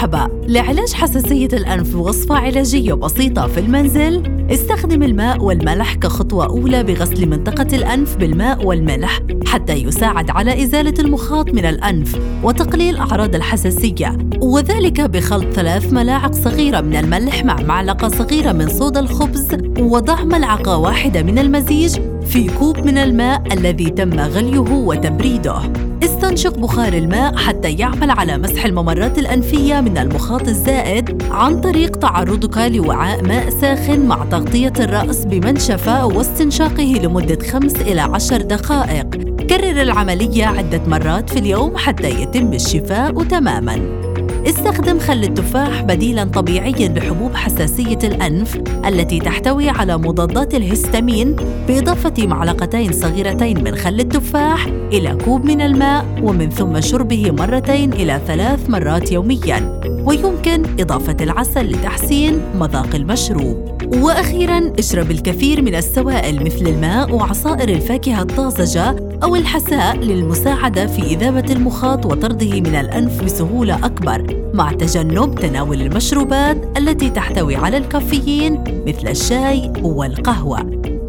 مرحبا. لعلاج حساسية الأنف وصفة علاجية بسيطة في المنزل؟ استخدم الماء والملح كخطوة أولى بغسل منطقة الأنف بالماء والملح حتى يساعد على إزالة المخاط من الأنف وتقليل أعراض الحساسية. وذلك بخلط ثلاث ملاعق صغيرة من الملح مع معلقة صغيرة من صودا الخبز وضع ملعقة واحدة من المزيج في كوب من الماء الذي تم غليه وتبريده. استنشق بخار الماء حتى يعمل على مسح الممرات الأنفية من المخاط الزائد عن طريق تعرضك لوعاء ماء ساخن مع تغطية الرأس بمنشفة واستنشاقه لمدة خمس إلى عشر دقائق. كرر العملية عدة مرات في اليوم حتى يتم الشفاء تماماً. استخدم خل التفاح بديلا طبيعيا لحبوب حساسية الأنف التي تحتوي على مضادات الهستامين بإضافة معلقتين صغيرتين من خل التفاح إلى كوب من الماء ومن ثم شربه مرتين إلى ثلاث مرات يومياً. ويمكن إضافة العسل لتحسين مذاق المشروب وأخيراً اشرب الكثير من السوائل مثل الماء وعصائر الفاكهة الطازجة أو الحساء للمساعدة في إذابة المخاط وطرده من الأنف بسهولة أكبر مع تجنب تناول المشروبات التي تحتوي على الكافيين مثل الشاي والقهوة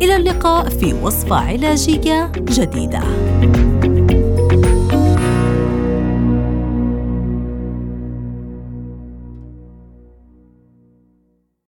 إلى اللقاء في وصفة علاجية جديدة.